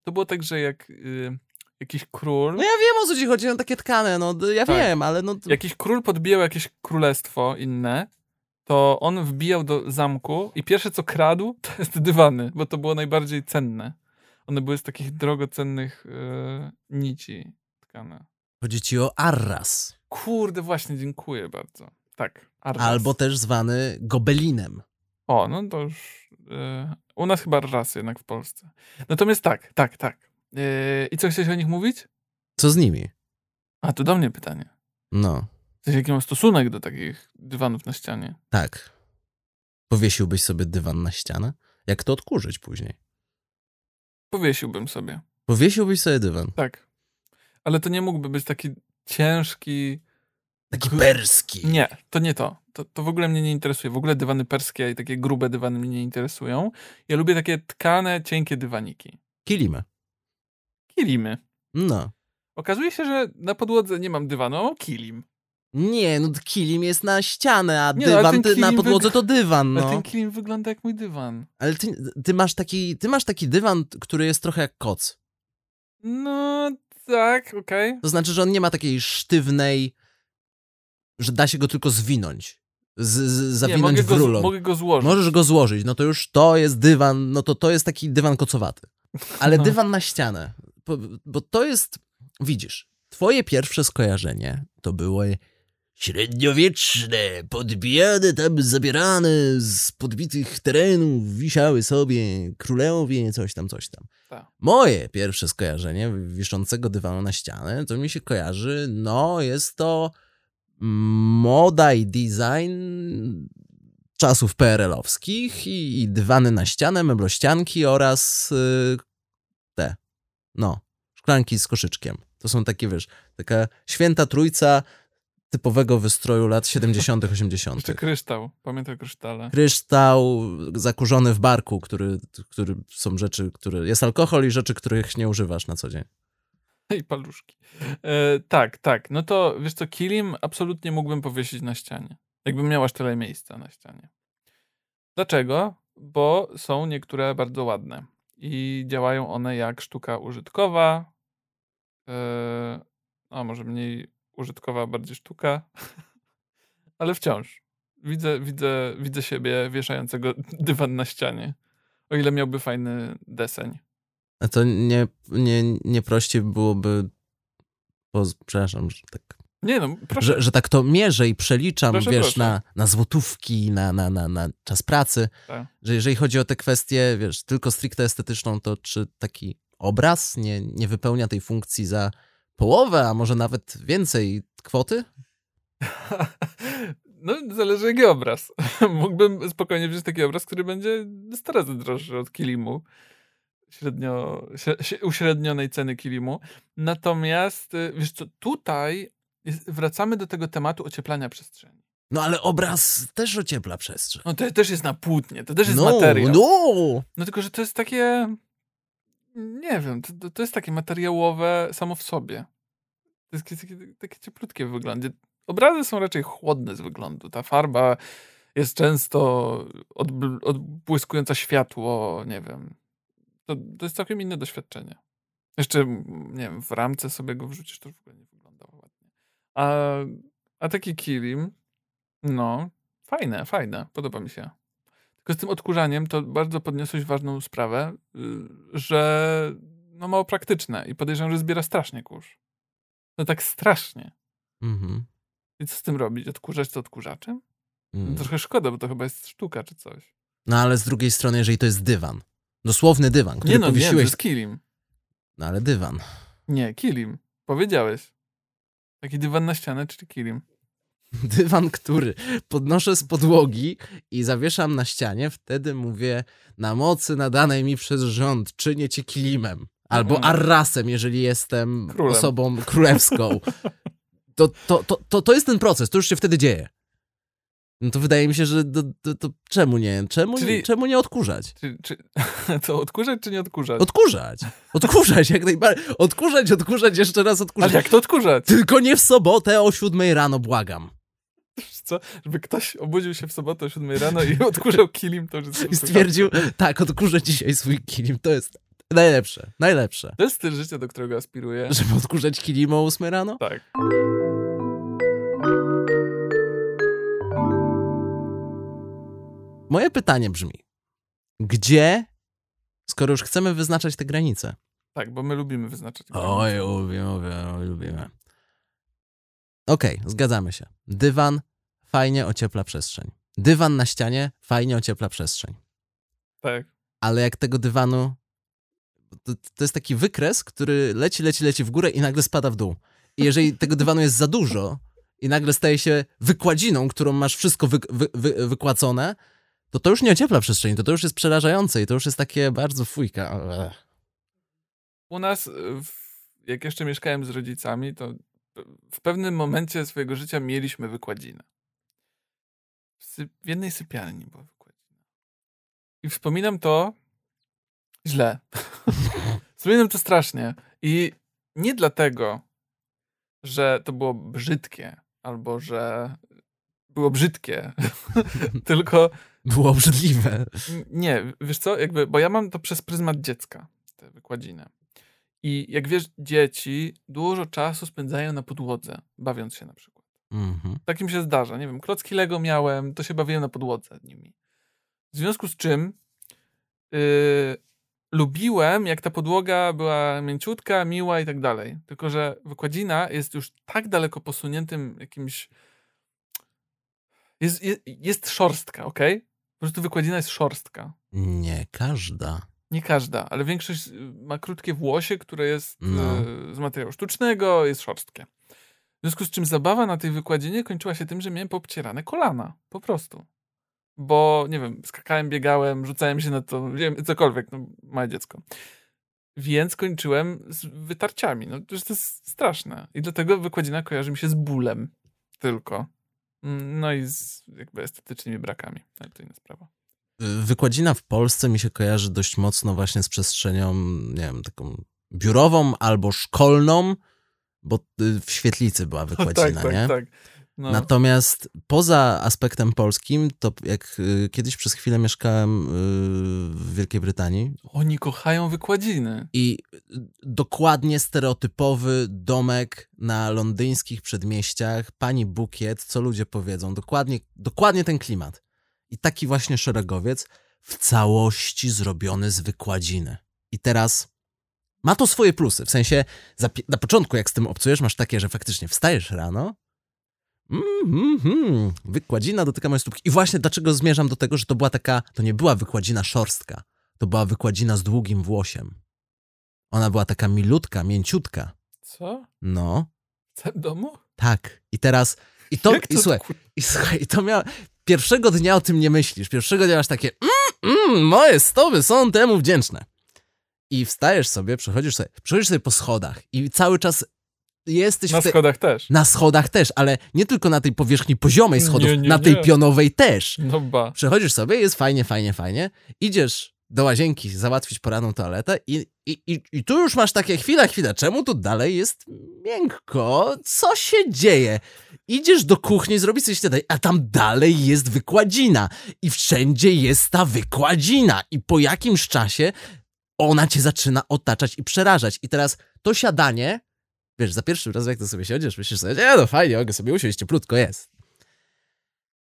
To było tak, że jak y, jakiś król... No ja wiem o co ci chodzi, no takie tkane, no ja Tak. wiem, ale no... jakiś król podbijał jakieś królestwo inne, to on wbijał do zamku i pierwsze co kradł, to jest dywany, bo to było najbardziej cenne. One były z takich drogocennych e, nici tkane. Chodzi ci o Arras, Kurde, właśnie, dziękuję bardzo. Tak, Arras. albo też zwany gobelinem. O, no to już... E, u nas chyba raz jednak w Polsce. Natomiast tak, tak, tak. E, I co, chciałeś o nich mówić? Co z nimi? A, to do mnie pytanie. No, sensie, jaki mam stosunek do takich dywanów na ścianie? tak. Powiesiłbyś sobie dywan na ścianę? Jak to odkurzyć później? Powiesiłbym sobie. Powiesiłbyś sobie dywan. Tak. Ale to nie mógłby być taki ciężki. Taki perski. Nie, to nie to. to. To w ogóle mnie nie interesuje. W ogóle dywany perskie i takie grube dywany mnie nie interesują. Ja lubię takie tkane, cienkie dywaniki. Kilimy. Kilimy. No. Okazuje się, że na podłodze nie mam dywanu, kilim. Nie, no kilim jest na ścianę, a Nie, no, ale dywan na podłodze to dywan, Ale no. ten kilim wygląda jak mój dywan. Ale ty, ty, masz taki, ty masz taki dywan, który jest trochę jak koc. No, tak, okej. To znaczy, że on nie ma takiej sztywnej, że da się go tylko zwinąć. Z, z, Nie, zawinąć mogę w go, rulon. mogę go złożyć. Możesz go złożyć, no to już to jest dywan, no to to jest taki dywan kocowaty. Ale No. dywan na ścianę, bo, bo to jest, widzisz, twoje pierwsze skojarzenie to były średniowieczne, podbijane tam, zabierane z podbitych terenów, wisiały sobie królowie, coś tam, coś tam. Tak. Moje pierwsze skojarzenie wiszącego dywanu na ścianę, to mi się kojarzy, no jest to moda i design czasów PRL-owskich i, i dywany na ścianę, meblościanki oraz y, te, no, szklanki z koszyczkiem. To są takie, wiesz, taka święta trójca typowego wystroju lat 70., 80. Jeszcze kryształ. Pamiętaj o krysztale. Kryształ zakurzony w barku, który, który są rzeczy, które. Jest alkohol i rzeczy, których nie używasz na co dzień. I paluszki. E, tak, tak. No to wiesz co, kilim absolutnie mógłbym powiesić na ścianie. Jakbym miał aż tyle miejsca na ścianie. Dlaczego? Bo są niektóre bardzo ładne i działają one jak sztuka użytkowa, yy, a może mniej użytkowa, bardziej sztuka, ale wciąż. Widzę, widzę, widzę siebie wieszającego dywan na ścianie. O ile miałby fajny deseń. A to nie, nie, nie prościej byłoby. Bo, przepraszam, że tak. Nie no, proszę. Że, że tak to mierzę i przeliczam, Proszę, wiesz, proszę. Na, na złotówki, na, na, na, na czas pracy. Tak. Że jeżeli chodzi o te kwestie, wiesz, tylko stricte estetyczną, to czy taki obraz nie, nie wypełnia tej funkcji za połowę, a może nawet więcej kwoty? No, zależy jaki obraz. Mógłbym spokojnie wziąć taki obraz, który będzie 100 razy droższy od kilimu. Średnio, śre- uśrednionej ceny kilimu. Natomiast, y, wiesz co, tutaj jest, wracamy do tego tematu ocieplania przestrzeni. No ale obraz też ociepla przestrzeń. No to też jest na płótnie, to też jest no, materiał. No! No tylko, że to jest takie. Nie wiem, to, to jest takie materiałowe samo w sobie. To jest takie, takie, takie cieplutkie w wyglądzie. Obrazy są raczej chłodne z wyglądu. Ta farba jest często odbl- odbłyskująca światło, nie wiem. To, to jest całkiem inne doświadczenie. Jeszcze, nie wiem, w ramce sobie go wrzucisz, to w ogóle nie wygląda ładnie. A, a taki kilim, no, fajne, fajne, podoba mi się. Tylko z tym odkurzaniem to bardzo podniosłeś ważną sprawę, y, że no mało praktyczne i podejrzewam, że zbiera strasznie kurz. No tak strasznie. Mhm. I co z tym robić? Odkurzać to odkurzaczem? Mm. Trochę szkoda, bo to chyba jest sztuka czy coś. No ale z drugiej strony, jeżeli to jest dywan, dosłowny dywan, który Nie no, nie, to powiesiłeś... jest kilim. No ale dywan. Nie, kilim. Powiedziałeś. Taki dywan na ścianę, czyli kilim. Dywan, który podnoszę z podłogi i zawieszam na ścianie, wtedy mówię na mocy nadanej mi przez rząd czynię cię kilimem. Albo Mhm. arrasem, jeżeli jestem Królem. osobą królewską. To, to, to, to, to jest ten proces, to już się wtedy dzieje. No to wydaje mi się, że to, to, to czemu nie? Czemu, nie, Czyli- czemu nie odkurzać? Czy, czy to odkurzać, czy nie odkurzać? Odkurzać. Odkurzać jak najbardziej. Odkurzać, odkurzać, jeszcze raz odkurzać. Ale jak to odkurzać? Tylko nie w sobotę o siódmej rano, błagam. Co? Żeby ktoś obudził się w sobotę o 7 rano i odkurzał kilim, to już jest... I stwierdził, tak, odkurzę dzisiaj swój kilim. To jest najlepsze, najlepsze. To jest styl życia, do którego aspiruję. Żeby odkurzać kilim o 8 rano? Tak. Moje pytanie brzmi, gdzie, skoro już chcemy wyznaczać te granice? Tak, bo my lubimy wyznaczać. Oj, lubimy, lubimy, lubimy. Okej, zgadzamy się. Dywan fajnie ociepla przestrzeń. Dywan na ścianie fajnie ociepla przestrzeń. Tak. ale jak tego dywanu. To, to jest taki wykres, który leci, leci, leci w górę i nagle spada w dół. I jeżeli tego dywanu jest za dużo i nagle staje się wykładziną, którą masz wszystko wy, wy, wy, wykłacone, to to już nie ociepla przestrzeni, to to już jest przerażające i to już jest takie bardzo fujka. Ech. U nas, y, jak jeszcze mieszkałem z rodzicami, to w pewnym momencie swojego życia mieliśmy wykładzinę. W, sy- w jednej sypialni była wykładzina. I wspominam to źle. wspominam to strasznie. I nie dlatego, że to było brzydkie, albo że było brzydkie, tylko Było obrzydliwe. Nie, wiesz co, jakby, bo ja mam to przez pryzmat dziecka, tę wykładzinę. I jak wiesz, dzieci dużo czasu spędzają na podłodze, bawiąc się na przykład. Mhm. Tak im się zdarza, nie wiem, klocki Lego miałem, to się bawiłem na podłodze nimi. W związku z czym yy, lubiłem, jak ta podłoga była mięciutka, miła i tak dalej. Tylko, że wykładzina jest już tak daleko posuniętym jakimś... Jest, jest, jest szorstka, okej? Po prostu wykładzina jest szorstka. Nie każda. Nie każda, ale większość y, ma krótkie włosie, które jest No. e, z materiału sztucznego, jest szorstkie. W związku z czym zabawa na tej wykładzinie kończyła się tym, że miałem poobcierane kolana. Po prostu. Bo, nie wiem, skakałem, biegałem, rzucałem się na to, wiem, cokolwiek, no, małe dziecko. Więc kończyłem z wytarciami. No, to jest straszne. I dlatego wykładzina kojarzy mi się z bólem tylko. Mm, No i z jakby estetycznymi brakami. Ale to inna sprawa. Wykładzina w Polsce mi się kojarzy dość mocno właśnie z przestrzenią, nie wiem, taką biurową albo szkolną, bo y, w świetlicy była wykładzina, tak, tak, nie? tak. No. Natomiast poza aspektem polskim, to jak y, kiedyś przez chwilę mieszkałem y, w Wielkiej Brytanii Oni kochają wykładziny. i y, dokładnie stereotypowy domek na londyńskich przedmieściach, pani bukiet, co ludzie powiedzą, dokładnie, dokładnie ten klimat. I taki właśnie szeregowiec w całości zrobiony z wykładziny. I teraz ma to swoje plusy, w sensie na początku jak z tym obcujesz, masz takie, że faktycznie wstajesz rano, Mm, mm, wykładzina dotyka mojej stópki. I właśnie dlaczego zmierzam do tego, że to była taka, to nie była wykładzina szorstka, to była wykładzina z długim włosiem. Ona była taka milutka, mięciutka. Co? No, W domu? tak. I teraz, i to, Jak i słuchaj, kur- i słuchaj, i to miał, pierwszego dnia o tym nie myślisz, pierwszego dnia masz takie, mm, mm, moje stopy są temu wdzięczne. I wstajesz sobie, przechodzisz sobie, przechodzisz sobie po schodach i cały czas jesteś Na w tej... schodach też. Na schodach też, ale nie tylko na tej powierzchni poziomej schodów, Nie, nie, na tej nie. pionowej też. No ba. Przechodzisz sobie, jest fajnie, fajnie, fajnie. Idziesz do łazienki załatwić poranną toaletę i, i, i, i tu już masz takie chwila, chwila, czemu tu dalej jest miękko? Co się dzieje? Idziesz do kuchni zrobić coś śniadanie, a tam dalej jest wykładzina i wszędzie jest ta wykładzina i po jakimś czasie ona cię zaczyna otaczać i przerażać. I teraz to siadanie, wiesz, za pierwszym razem jak to sobie siedzisz, myślisz sobie, no fajnie, mogę sobie usiąść, cieplutko jest.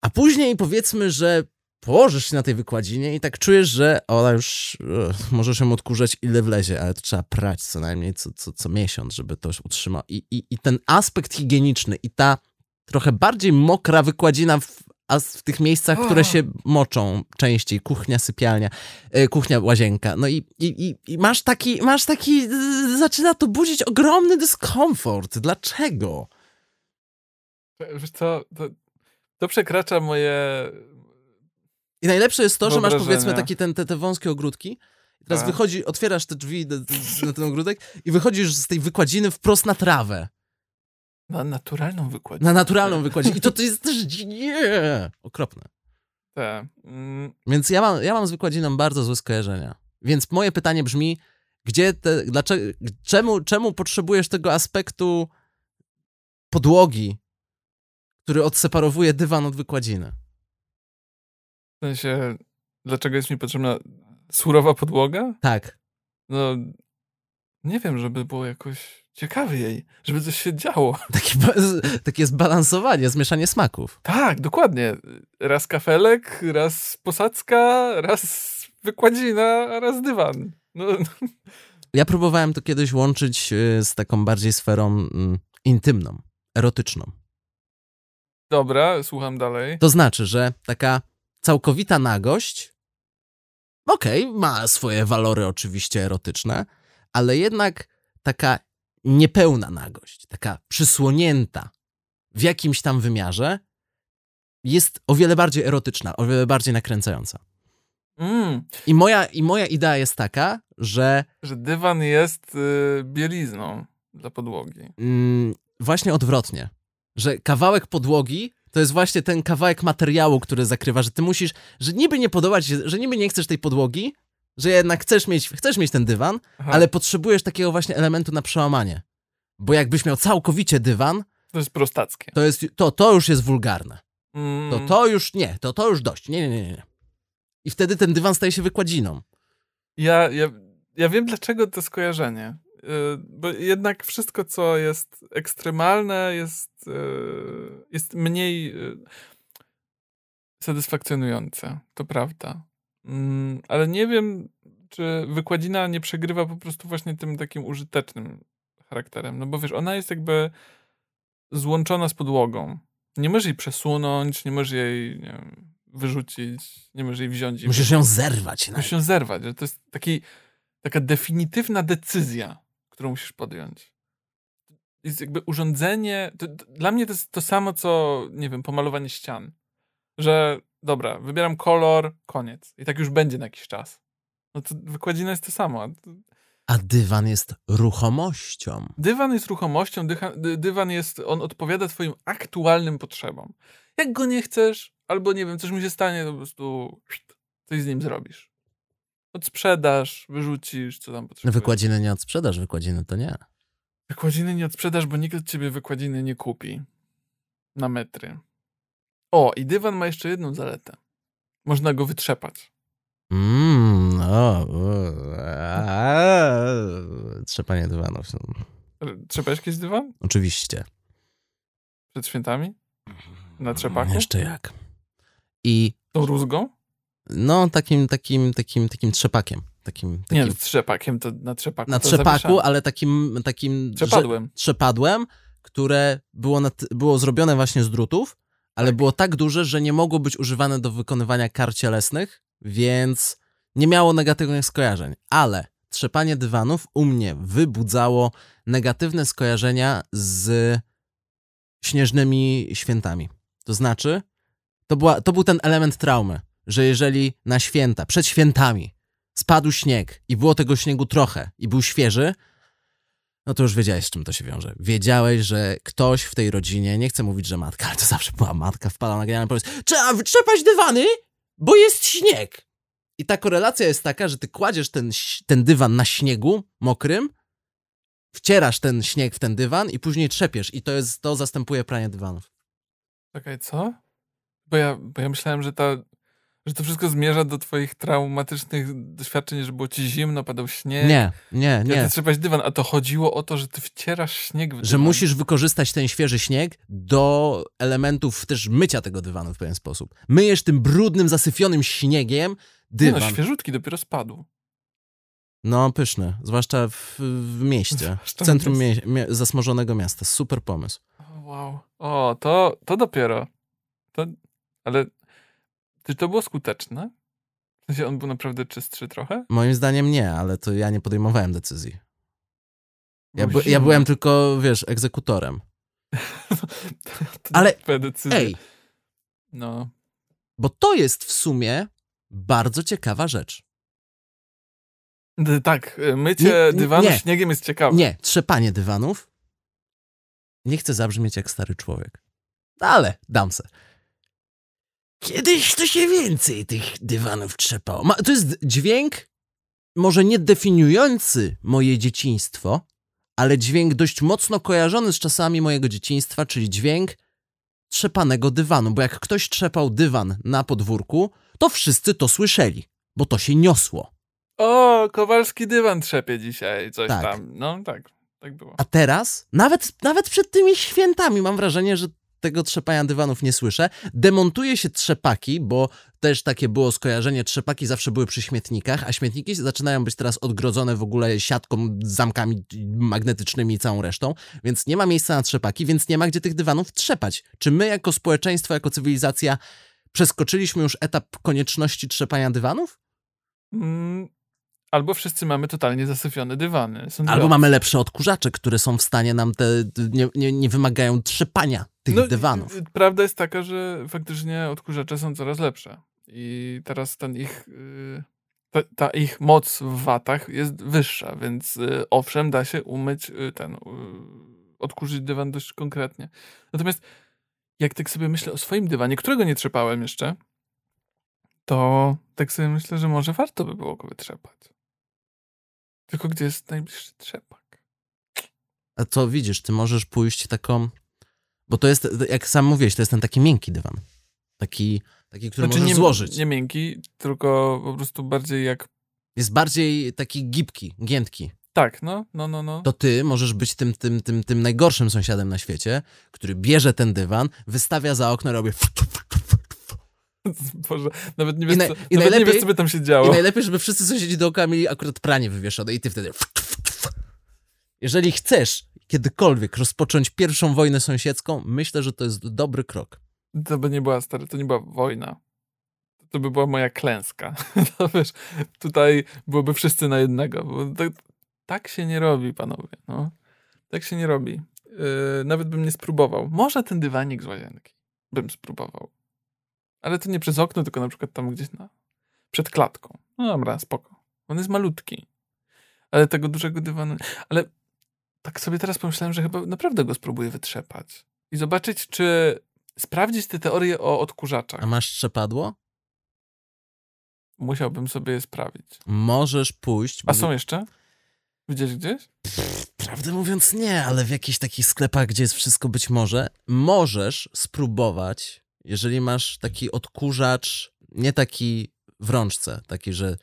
A później powiedzmy, że położysz się na tej wykładzinie i tak czujesz, że ona już ugh, możesz ją odkurzać ile wlezie, ale to trzeba prać co najmniej co, co, co miesiąc, żeby to już utrzymał. I, i, I ten aspekt higieniczny i ta trochę bardziej mokra wykładzina w, a w tych miejscach, które się moczą częściej, kuchnia, sypialnia, e, kuchnia, łazienka. No i, i, i, masz taki, masz taki, zaczyna to budzić ogromny dyskomfort. Dlaczego? Wiesz co, to, to przekracza moje... I najlepsze jest to, że masz powiedzmy takie ten, te, te wąskie ogródki. Teraz Tak. wychodzi, otwierasz te drzwi na ten ogródek i wychodzisz z tej wykładziny wprost na trawę. Na naturalną wykładzinę. Na naturalną wykładzinę. I to, to jest też nie, okropne. Te. Mm, Więc ja mam, ja mam z wykładziną bardzo złe skojarzenia. Więc moje pytanie brzmi, gdzie te, dlaczego, czemu, czemu potrzebujesz tego aspektu podłogi, który odseparowuje dywan od wykładziny? w sensie, dlaczego jest mi potrzebna surowa podłoga? Tak. No, nie wiem, żeby było jakoś ciekawiej, żeby coś się działo. Takie, takie zbalansowanie, zmieszanie smaków. Tak, dokładnie. Raz kafelek, raz posadzka, raz wykładzina, a raz dywan. No, Ja próbowałem to kiedyś łączyć y, z taką bardziej sferą mm, intymną, erotyczną. dobra, słucham dalej. To znaczy, że taka całkowita nagość, okej, ma swoje walory oczywiście erotyczne, ale jednak taka niepełna nagość, taka przysłonięta w jakimś tam wymiarze, jest o wiele bardziej erotyczna, o wiele bardziej nakręcająca. Mm, I moja, i moja idea jest taka, że że dywan jest y, bielizną dla podłogi. mm, właśnie odwrotnie. Że kawałek podłogi to jest właśnie ten kawałek materiału, który zakrywa, że ty musisz, że niby nie podobać się, że niby nie chcesz tej podłogi, że jednak chcesz mieć, chcesz mieć ten dywan, Aha, ale potrzebujesz takiego właśnie elementu na przełamanie. Bo jakbyś miał całkowicie dywan, to jest prostackie. to, jest, to, to już jest wulgarne. Mm, To to już nie, to to już dość. Nie, nie, nie, nie. I wtedy ten dywan staje się wykładziną. Ja, ja, ja wiem, dlaczego to skojarzenie. Y, Bo jednak wszystko, co jest ekstremalne, jest, y, jest mniej y, satysfakcjonujące. To prawda. Mm, Ale nie wiem, czy wykładzina nie przegrywa po prostu właśnie tym takim użytecznym charakterem. No bo wiesz, ona jest jakby złączona z podłogą. Nie możesz jej przesunąć, nie możesz jej nie wiem, wyrzucić, nie możesz jej wziąć Musisz ją zerwać. Musisz się zerwać, to jest taki, taka definitywna decyzja, którą musisz podjąć. Jest jakby urządzenie. To, to, dla mnie to jest to samo, co, nie wiem, pomalowanie ścian. Że dobra, wybieram kolor, koniec. I tak już będzie na jakiś czas. No to wykładzina jest to samo. a dywan jest ruchomością. Dywan jest ruchomością, dycha, dy, dywan jest, on odpowiada twoim aktualnym potrzebom. Jak go nie chcesz, albo nie wiem, coś mu się stanie, to po prostu coś z nim zrobisz. Odsprzedasz, wyrzucisz, co tam No potrzebujesz. wykładziny nie odsprzedasz, wykładziny to nie. Wykładziny nie odsprzedasz, bo nikt od ciebie wykładziny nie kupi. na metry. O, i dywan ma jeszcze jedną zaletę. Można go wytrzepać. Mmm, o, o, a, trzepanie dywanów. Trzepałeś kiedyś dywan? Oczywiście. Przed świętami? Na trzepaku? Jeszcze jak. I Tą rózgą? no takim, takim, takim, takim trzepakiem. Takim, takim Nie, z trzepakiem to na trzepaku. na trzepaku, ale takim, takim że- Trzepadłem. trzepadłem, które było, na, było zrobione właśnie z drutów, ale Tak. było tak duże, że nie mogło być używane do wykonywania kar cielesnych, więc nie miało negatywnych skojarzeń. Ale trzepanie dywanów u mnie wybudzało negatywne skojarzenia z śnieżnymi świętami. To znaczy, to, była, to był ten element traumy, że jeżeli na święta, przed świętami spadł śnieg i było tego śniegu trochę i był świeży, no to już wiedziałeś, z czym to się wiąże. Wiedziałeś, że ktoś w tej rodzinie, nie chcę mówić, że matka, ale to zawsze była matka, wpada na genialny pomysł, trzeba wytrzepać dywany, bo jest śnieg. I ta korelacja jest taka, że ty kładziesz ten, ten dywan na śniegu mokrym, wcierasz ten śnieg w ten dywan i później trzepiesz i to jest, to zastępuje pranie dywanów. Czekaj, co? Bo ja, bo ja myślałem, że, ta, że to wszystko zmierza do twoich traumatycznych doświadczeń, że było ci zimno, padał śnieg. Nie, nie, Ja nie. ty trzepać dywan, a to chodziło o to, że ty wcierasz śnieg w dywan. Że musisz wykorzystać ten świeży śnieg do elementów też mycia tego dywanu w pewien sposób. Myjesz tym brudnym, zasyfionym śniegiem Nie dywan. No, świeżutki dopiero spadł. No, pyszny. Zwłaszcza w, w mieście. Zwłaszcza w centrum mie- mie- zasmażonego miasta. Super pomysł. Wow. O, to, to dopiero. To, ale czy to było skuteczne? W sensie on był naprawdę czystszy trochę? Moim zdaniem nie, ale to ja nie podejmowałem decyzji. Ja, by, ja byłem tylko, wiesz, egzekutorem. To Ale-. Ej, No. bo to jest w sumie bardzo ciekawa rzecz. D- Tak, y, mycie Nie, dywanu nie. śniegiem jest ciekawe. Nie, trzepanie dywanów. Nie chcę zabrzmieć jak stary człowiek. Ale dam se. Kiedyś to się więcej tych dywanów trzepało. Ma, to jest dźwięk, może nie definiujący moje dzieciństwo, ale dźwięk dość mocno kojarzony z czasami mojego dzieciństwa, czyli dźwięk trzepanego dywanu. Bo jak ktoś trzepał dywan na podwórku, to wszyscy to słyszeli, bo to się niosło. O, Kowalski dywan trzepie dzisiaj, coś Tak. tam. No tak, tak było. A teraz, nawet, nawet przed tymi świętami, mam wrażenie, że tego trzepania dywanów nie słyszę. Demontuje się trzepaki, bo też takie było skojarzenie, trzepaki zawsze były przy śmietnikach, a śmietniki zaczynają być teraz odgrodzone w ogóle siatką, zamkami magnetycznymi i całą resztą, więc nie ma miejsca na trzepaki, więc nie ma gdzie tych dywanów trzepać. Czy my jako społeczeństwo, jako cywilizacja przeskoczyliśmy już etap konieczności trzepania dywanów? Mm, albo wszyscy mamy totalnie zasyfione dywany. Są Albo mamy lepsze odkurzacze, które są w stanie nam te, nie, nie, nie wymagają trzepania tych No, dywanów. Prawda jest taka, że faktycznie odkurzacze są coraz lepsze. I teraz ten ich, y, ta, ta ich moc w watach jest wyższa, więc y, owszem, da się umyć y, ten, odkurzyć dywan dość konkretnie. Natomiast jak tak sobie myślę o swoim dywanie, którego nie trzepałem jeszcze, to tak sobie myślę, że może warto by było go wytrzepać. Tylko gdzie jest najbliższy trzepak? A to widzisz, ty możesz pójść taką. Bo to jest, jak sam mówiłeś, to jest ten taki miękki dywan. Taki, taki który możesz Znaczy nie, złożyć. nie miękki, tylko po prostu bardziej jak Jest bardziej taki gibki, giętki. Tak, no, no, no, no. To ty możesz być tym, tym, tym, tym najgorszym sąsiadem na świecie, który bierze ten dywan, wystawia za okno, robi. Boże, nawet nie wiesz, naj- co, i nawet nie najlepiej- wiesz, co by tam się I działo. najlepiej, żeby wszyscy sąsiedzi dookoła mieli akurat pranie wywieszone i ty wtedy... Jeżeli chcesz kiedykolwiek rozpocząć pierwszą wojnę sąsiedzką, myślę, że to jest dobry krok. To by nie była, stary, to nie była wojna. To by była moja klęska. To wiesz, tutaj byłoby wszyscy na jednego. Bo tak, tak się nie robi, panowie, no. Tak się nie robi. Yy, nawet bym nie spróbował. Może ten dywanik z łazienki bym spróbował. Ale to nie przez okno, tylko na przykład tam gdzieś na... przed klatką. No dobra, spoko. On jest malutki. Ale tego dużego dywanu... Ale tak sobie teraz pomyślałem, że chyba naprawdę go spróbuję wytrzepać. I zobaczyć, czy sprawdzić te teorie o odkurzaczach. A masz trzepadło? Musiałbym sobie je sprawić. Możesz pójść... A są jeszcze? Widziałeś gdzieś? Prawdę mówiąc nie, ale w jakichś takich sklepach, gdzie jest wszystko być może, możesz spróbować, jeżeli masz taki odkurzacz, nie taki w rączce, taki, że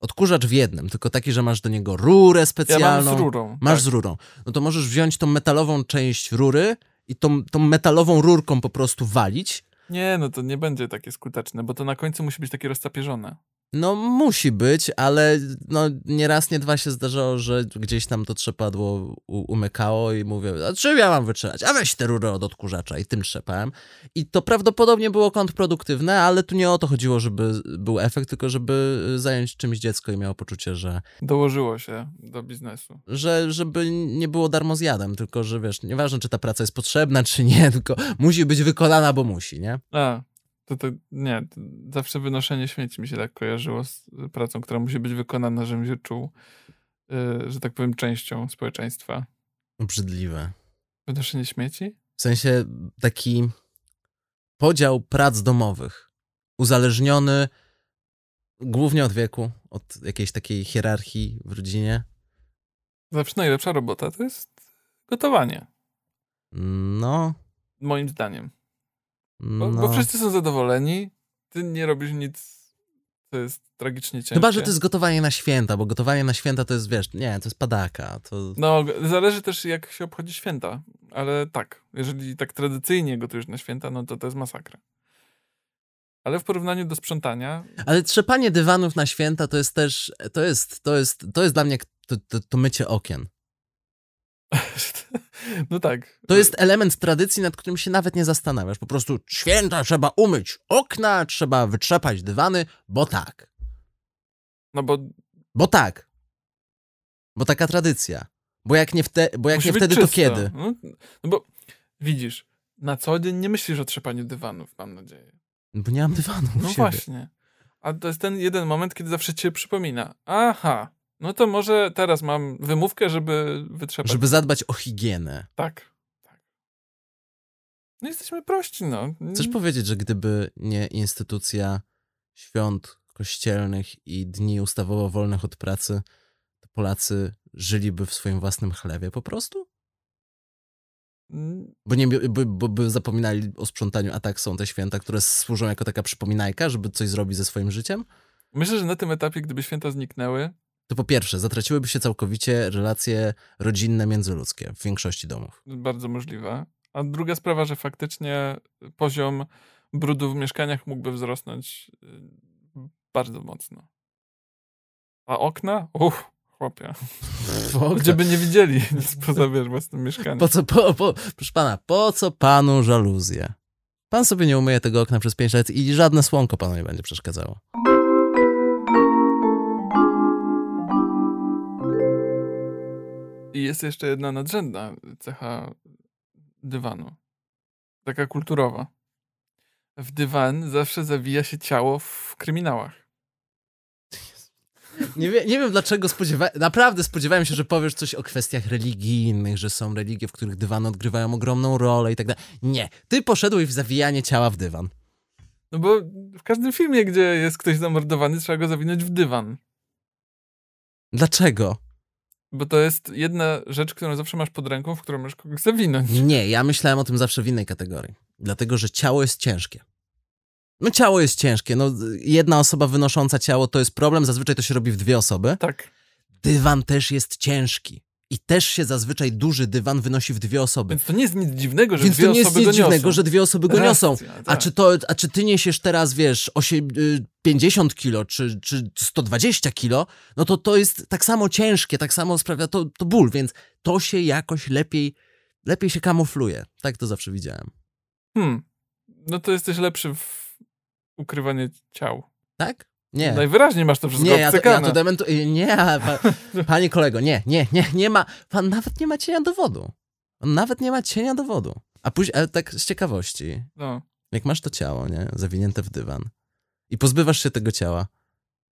odkurzacz w jednym, tylko taki, że masz do niego rurę Ja specjalną. mam z rurą. Masz tak. z rurą. No to możesz wziąć tą metalową część rury i tą, tą metalową rurką po prostu walić. Nie, no to nie będzie takie skuteczne, bo to na końcu musi być takie rozcapierzone. No musi być, ale no nie raz, nie dwa się zdarzało, że gdzieś tam to trzepadło u, umykało i mówię, a czym ja mam wytrzymać? A weź tę rurę od odkurzacza i tym trzepałem. I to prawdopodobnie było kontrproduktywne, ale tu nie o to chodziło, żeby był efekt, tylko żeby zająć czymś dziecko i miało poczucie, że, Dołożyło się do biznesu. że żeby nie było darmozjadem, tylko że wiesz, nieważne czy ta praca jest potrzebna, czy nie, tylko musi być wykonana, bo musi, nie? A, to, to nie, to zawsze wynoszenie śmieci mi się tak kojarzyło z pracą, która musi być wykonana, żebym się czuł, yy, że tak powiem, częścią społeczeństwa. Obrzydliwe. Wynoszenie śmieci? W sensie taki podział prac domowych, uzależniony głównie od wieku, od jakiejś takiej hierarchii w rodzinie. Zawsze najlepsza robota to jest gotowanie, No, moim zdaniem. Bo, no. bo wszyscy są zadowoleni, ty nie robisz nic, co jest tragicznie ciężkie. Chyba, że to jest gotowanie na święta, bo gotowanie na święta to jest, wiesz, nie, to jest padaka. To... No, zależy też jak się obchodzi święta, ale tak, jeżeli tak tradycyjnie gotujesz na święta, no to to jest masakra. Ale w porównaniu do sprzątania, Ale trzepanie dywanów na święta to jest też, to jest, to jest, to jest dla mnie to, to, to mycie okien. no tak. To jest element tradycji, nad którym się nawet nie zastanawiasz. Po prostu święta trzeba umyć okna, trzeba wytrzepać dywany, bo tak. No bo Bo tak. Bo taka tradycja. Bo jak nie, wte, bo jak nie wtedy, to czysto. kiedy? No, no bo widzisz, na co dzień nie myślisz o trzepaniu dywanów, mam nadzieję. Bo nie mam dywanu No siebie. właśnie. A to jest ten jeden moment, kiedy zawsze ci się przypomina. Aha, no to może teraz mam wymówkę, żeby wytrzepać. Żeby zadbać o higienę. Tak. tak. No jesteśmy prości, no. Chcesz powiedzieć, że gdyby nie instytucja świąt kościelnych i dni ustawowo wolnych od pracy, to Polacy żyliby w swoim własnym chlewie po prostu? Mm, Bo, nie, by, bo by zapominali o sprzątaniu, a tak są te święta, które służą jako taka przypominajka, żeby coś zrobić ze swoim życiem? Myślę, że na tym etapie, gdyby święta zniknęły, To po pierwsze, zatraciłyby się całkowicie relacje rodzinne, międzyludzkie w większości domów. bardzo możliwe. A druga sprawa, że faktycznie poziom brudu w mieszkaniach mógłby wzrosnąć y, bardzo mocno. A okna? Uff, chłopie. Gdzie by nie widzieli nic poza wiesz, własnym mieszkaniem. Po co, po, po, proszę pana, po co panu żaluzje? Pan sobie nie umyje tego okna przez 5 lat i żadne słonko panu nie będzie przeszkadzało. I jest jeszcze jedna nadrzędna cecha dywanu. Taka kulturowa. W dywan zawsze zawija się ciało w kryminałach. Nie, wie, nie wiem dlaczego spodziewałem, naprawdę spodziewałem się, że powiesz coś o kwestiach religijnych, że są religie, w których dywany odgrywają ogromną rolę i tak dalej. Nie, ty poszedłeś w zawijanie ciała w dywan. No bo w każdym filmie, gdzie jest ktoś zamordowany, trzeba go zawinąć w dywan. Dlaczego? Bo to jest jedna rzecz, którą zawsze masz pod ręką, w którą możesz kogoś zawinąć. Nie, ja myślałem o tym zawsze w innej kategorii. Dlatego, że ciało jest ciężkie. No ciało jest ciężkie, no jedna osoba wynosząca ciało to jest problem, zazwyczaj to się robi w dwie osoby. Tak. Dywan też jest ciężki. I też się zazwyczaj duży dywan wynosi w dwie osoby. Więc to nie jest nic dziwnego, że Więc dwie to nie jest osoby nic go niosą. dziwnego, że dwie osoby go niosą. Racja, A tak. czy, to, a czy ty niesiesz teraz, wiesz, osie- y, 50 kilo, czy, czy 120 kilo, no to to jest tak samo ciężkie, tak samo sprawia to, to ból, więc to się jakoś lepiej, lepiej się kamufluje. Tak to zawsze widziałem. Hmm. No to jesteś lepszy w ukrywaniu ciał. Tak? Nie. Najwyraźniej masz to wszystko Nie, ja to, ja to dementuję. Nie, pa, panie kolego, nie, nie, nie, nie ma. Pan nawet nie ma cienia dowodu. On nawet nie ma cienia dowodu. A później, ale tak z ciekawości, No. jak masz to ciało, nie, zawinięte w dywan i pozbywasz się tego ciała,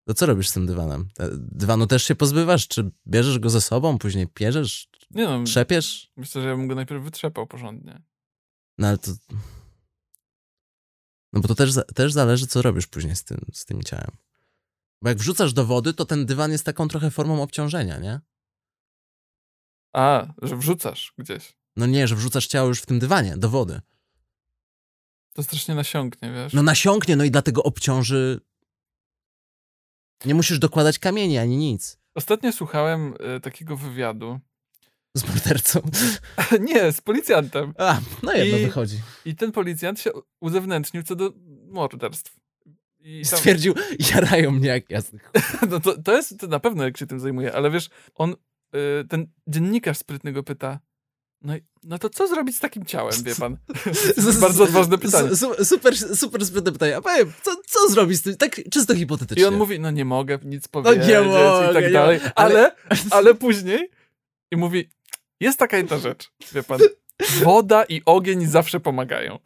to co robisz z tym dywanem? Dywanu też się pozbywasz? Czy bierzesz go ze sobą, później pierzesz, Nie no, trzepiesz? myślę, że ja bym go najpierw wytrzepał porządnie. No ale to... No bo to też, też zależy, co robisz później z tym, z tym ciałem. Bo jak wrzucasz do wody, to ten dywan jest taką trochę formą obciążenia, nie? A, że wrzucasz gdzieś. No nie, że wrzucasz ciało już w tym dywanie, do wody. To strasznie nasiąknie, wiesz? No nasiąknie, no i dlatego obciąży... Nie musisz dokładać kamieni ani nic. Ostatnio słuchałem e, takiego wywiadu. Z mordercą. Nie, z policjantem. A, no jedno I- wychodzi. I ten policjant się uzewnętrznił co do morderstw. I tam, Stwierdził, jarają mnie jak jasny no to, to jest to na pewno, jak się tym zajmuje, ale wiesz, on, y, ten dziennikarz sprytny go pyta, no, no to co zrobić z takim ciałem, wie pan? Bardzo odważne pytanie. Su- Super, super sprytne pytanie. A powiem, co, co zrobić z tym? Tak czysto hipotetycznie. I on mówi, no nie mogę nic powiedzieć nie mogę, i tak dalej, ale, ale później i mówi, jest taka jedna rzecz, wie pan, woda i ogień zawsze pomagają.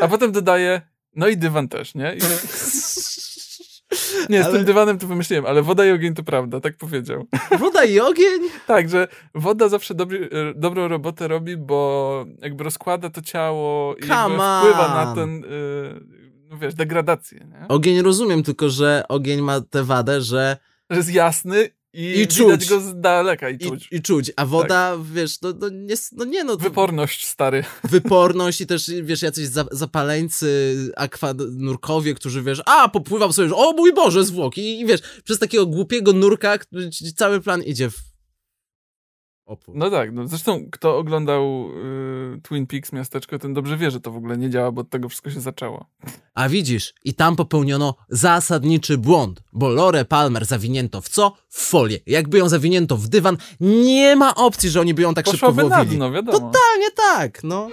A potem dodaje, no i dywan też, nie? I, nie, z Ale- tym dywanem to wymyśliłem, ale woda i ogień to prawda, tak powiedział. Woda i ogień? Tak, że woda zawsze dobry, e, dobrą robotę robi, bo jakby rozkłada to ciało i wpływa na ten, y, no wiesz, degradację, nie? Ogień rozumiem, tylko że ogień ma tę wadę, że Że jest jasny i, I widać czuć. go z daleka i i, czuć. i czuć, a woda, wiesz, no, no, nie, no nie no, to Wyporność, stary. wyporność i też, wiesz, jacyś za, zapaleńcy, akwanurkowie, którzy, wiesz, a, popływam sobie, że, o mój Boże, zwłoki i wiesz, przez takiego głupiego nurka który cały plan idzie w opór. No tak, no zresztą kto oglądał y, Twin Peaks miasteczko, ten dobrze wie, że to w ogóle nie działa, bo od tego wszystko się zaczęło. A widzisz, i tam popełniono zasadniczy błąd, bo Lorę Palmer zawinięto w co? W folię. Jakby ją zawinięto w dywan, nie ma opcji, że oni by ją tak szybko Poszłaby na wyłowili. dno, wiadomo. Totalnie tak, no.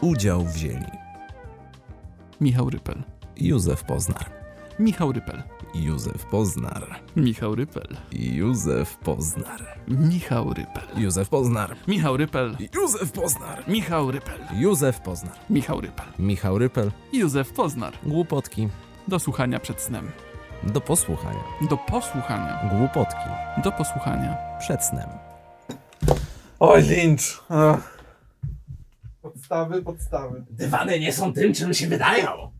Udział wzięli Michał Rypel. Józef Poznar, Michał Rypel. Józef Poznar, Michał Rypel. Józef Poznar, Michał Rypel. Józef Poznar, Michał Rypel. Józef Poznar, Michał Rypel. Józef Poznar, Michał Rypel. Michał Rypel, Józef Poznar. głupotki, Do słuchania przed snem. do posłuchania, Do posłuchania. głupotki, Do posłuchania. przed snem. Oj, Lynch. Podstawy, podstawy. Dywany nie są tym, czym się wydają.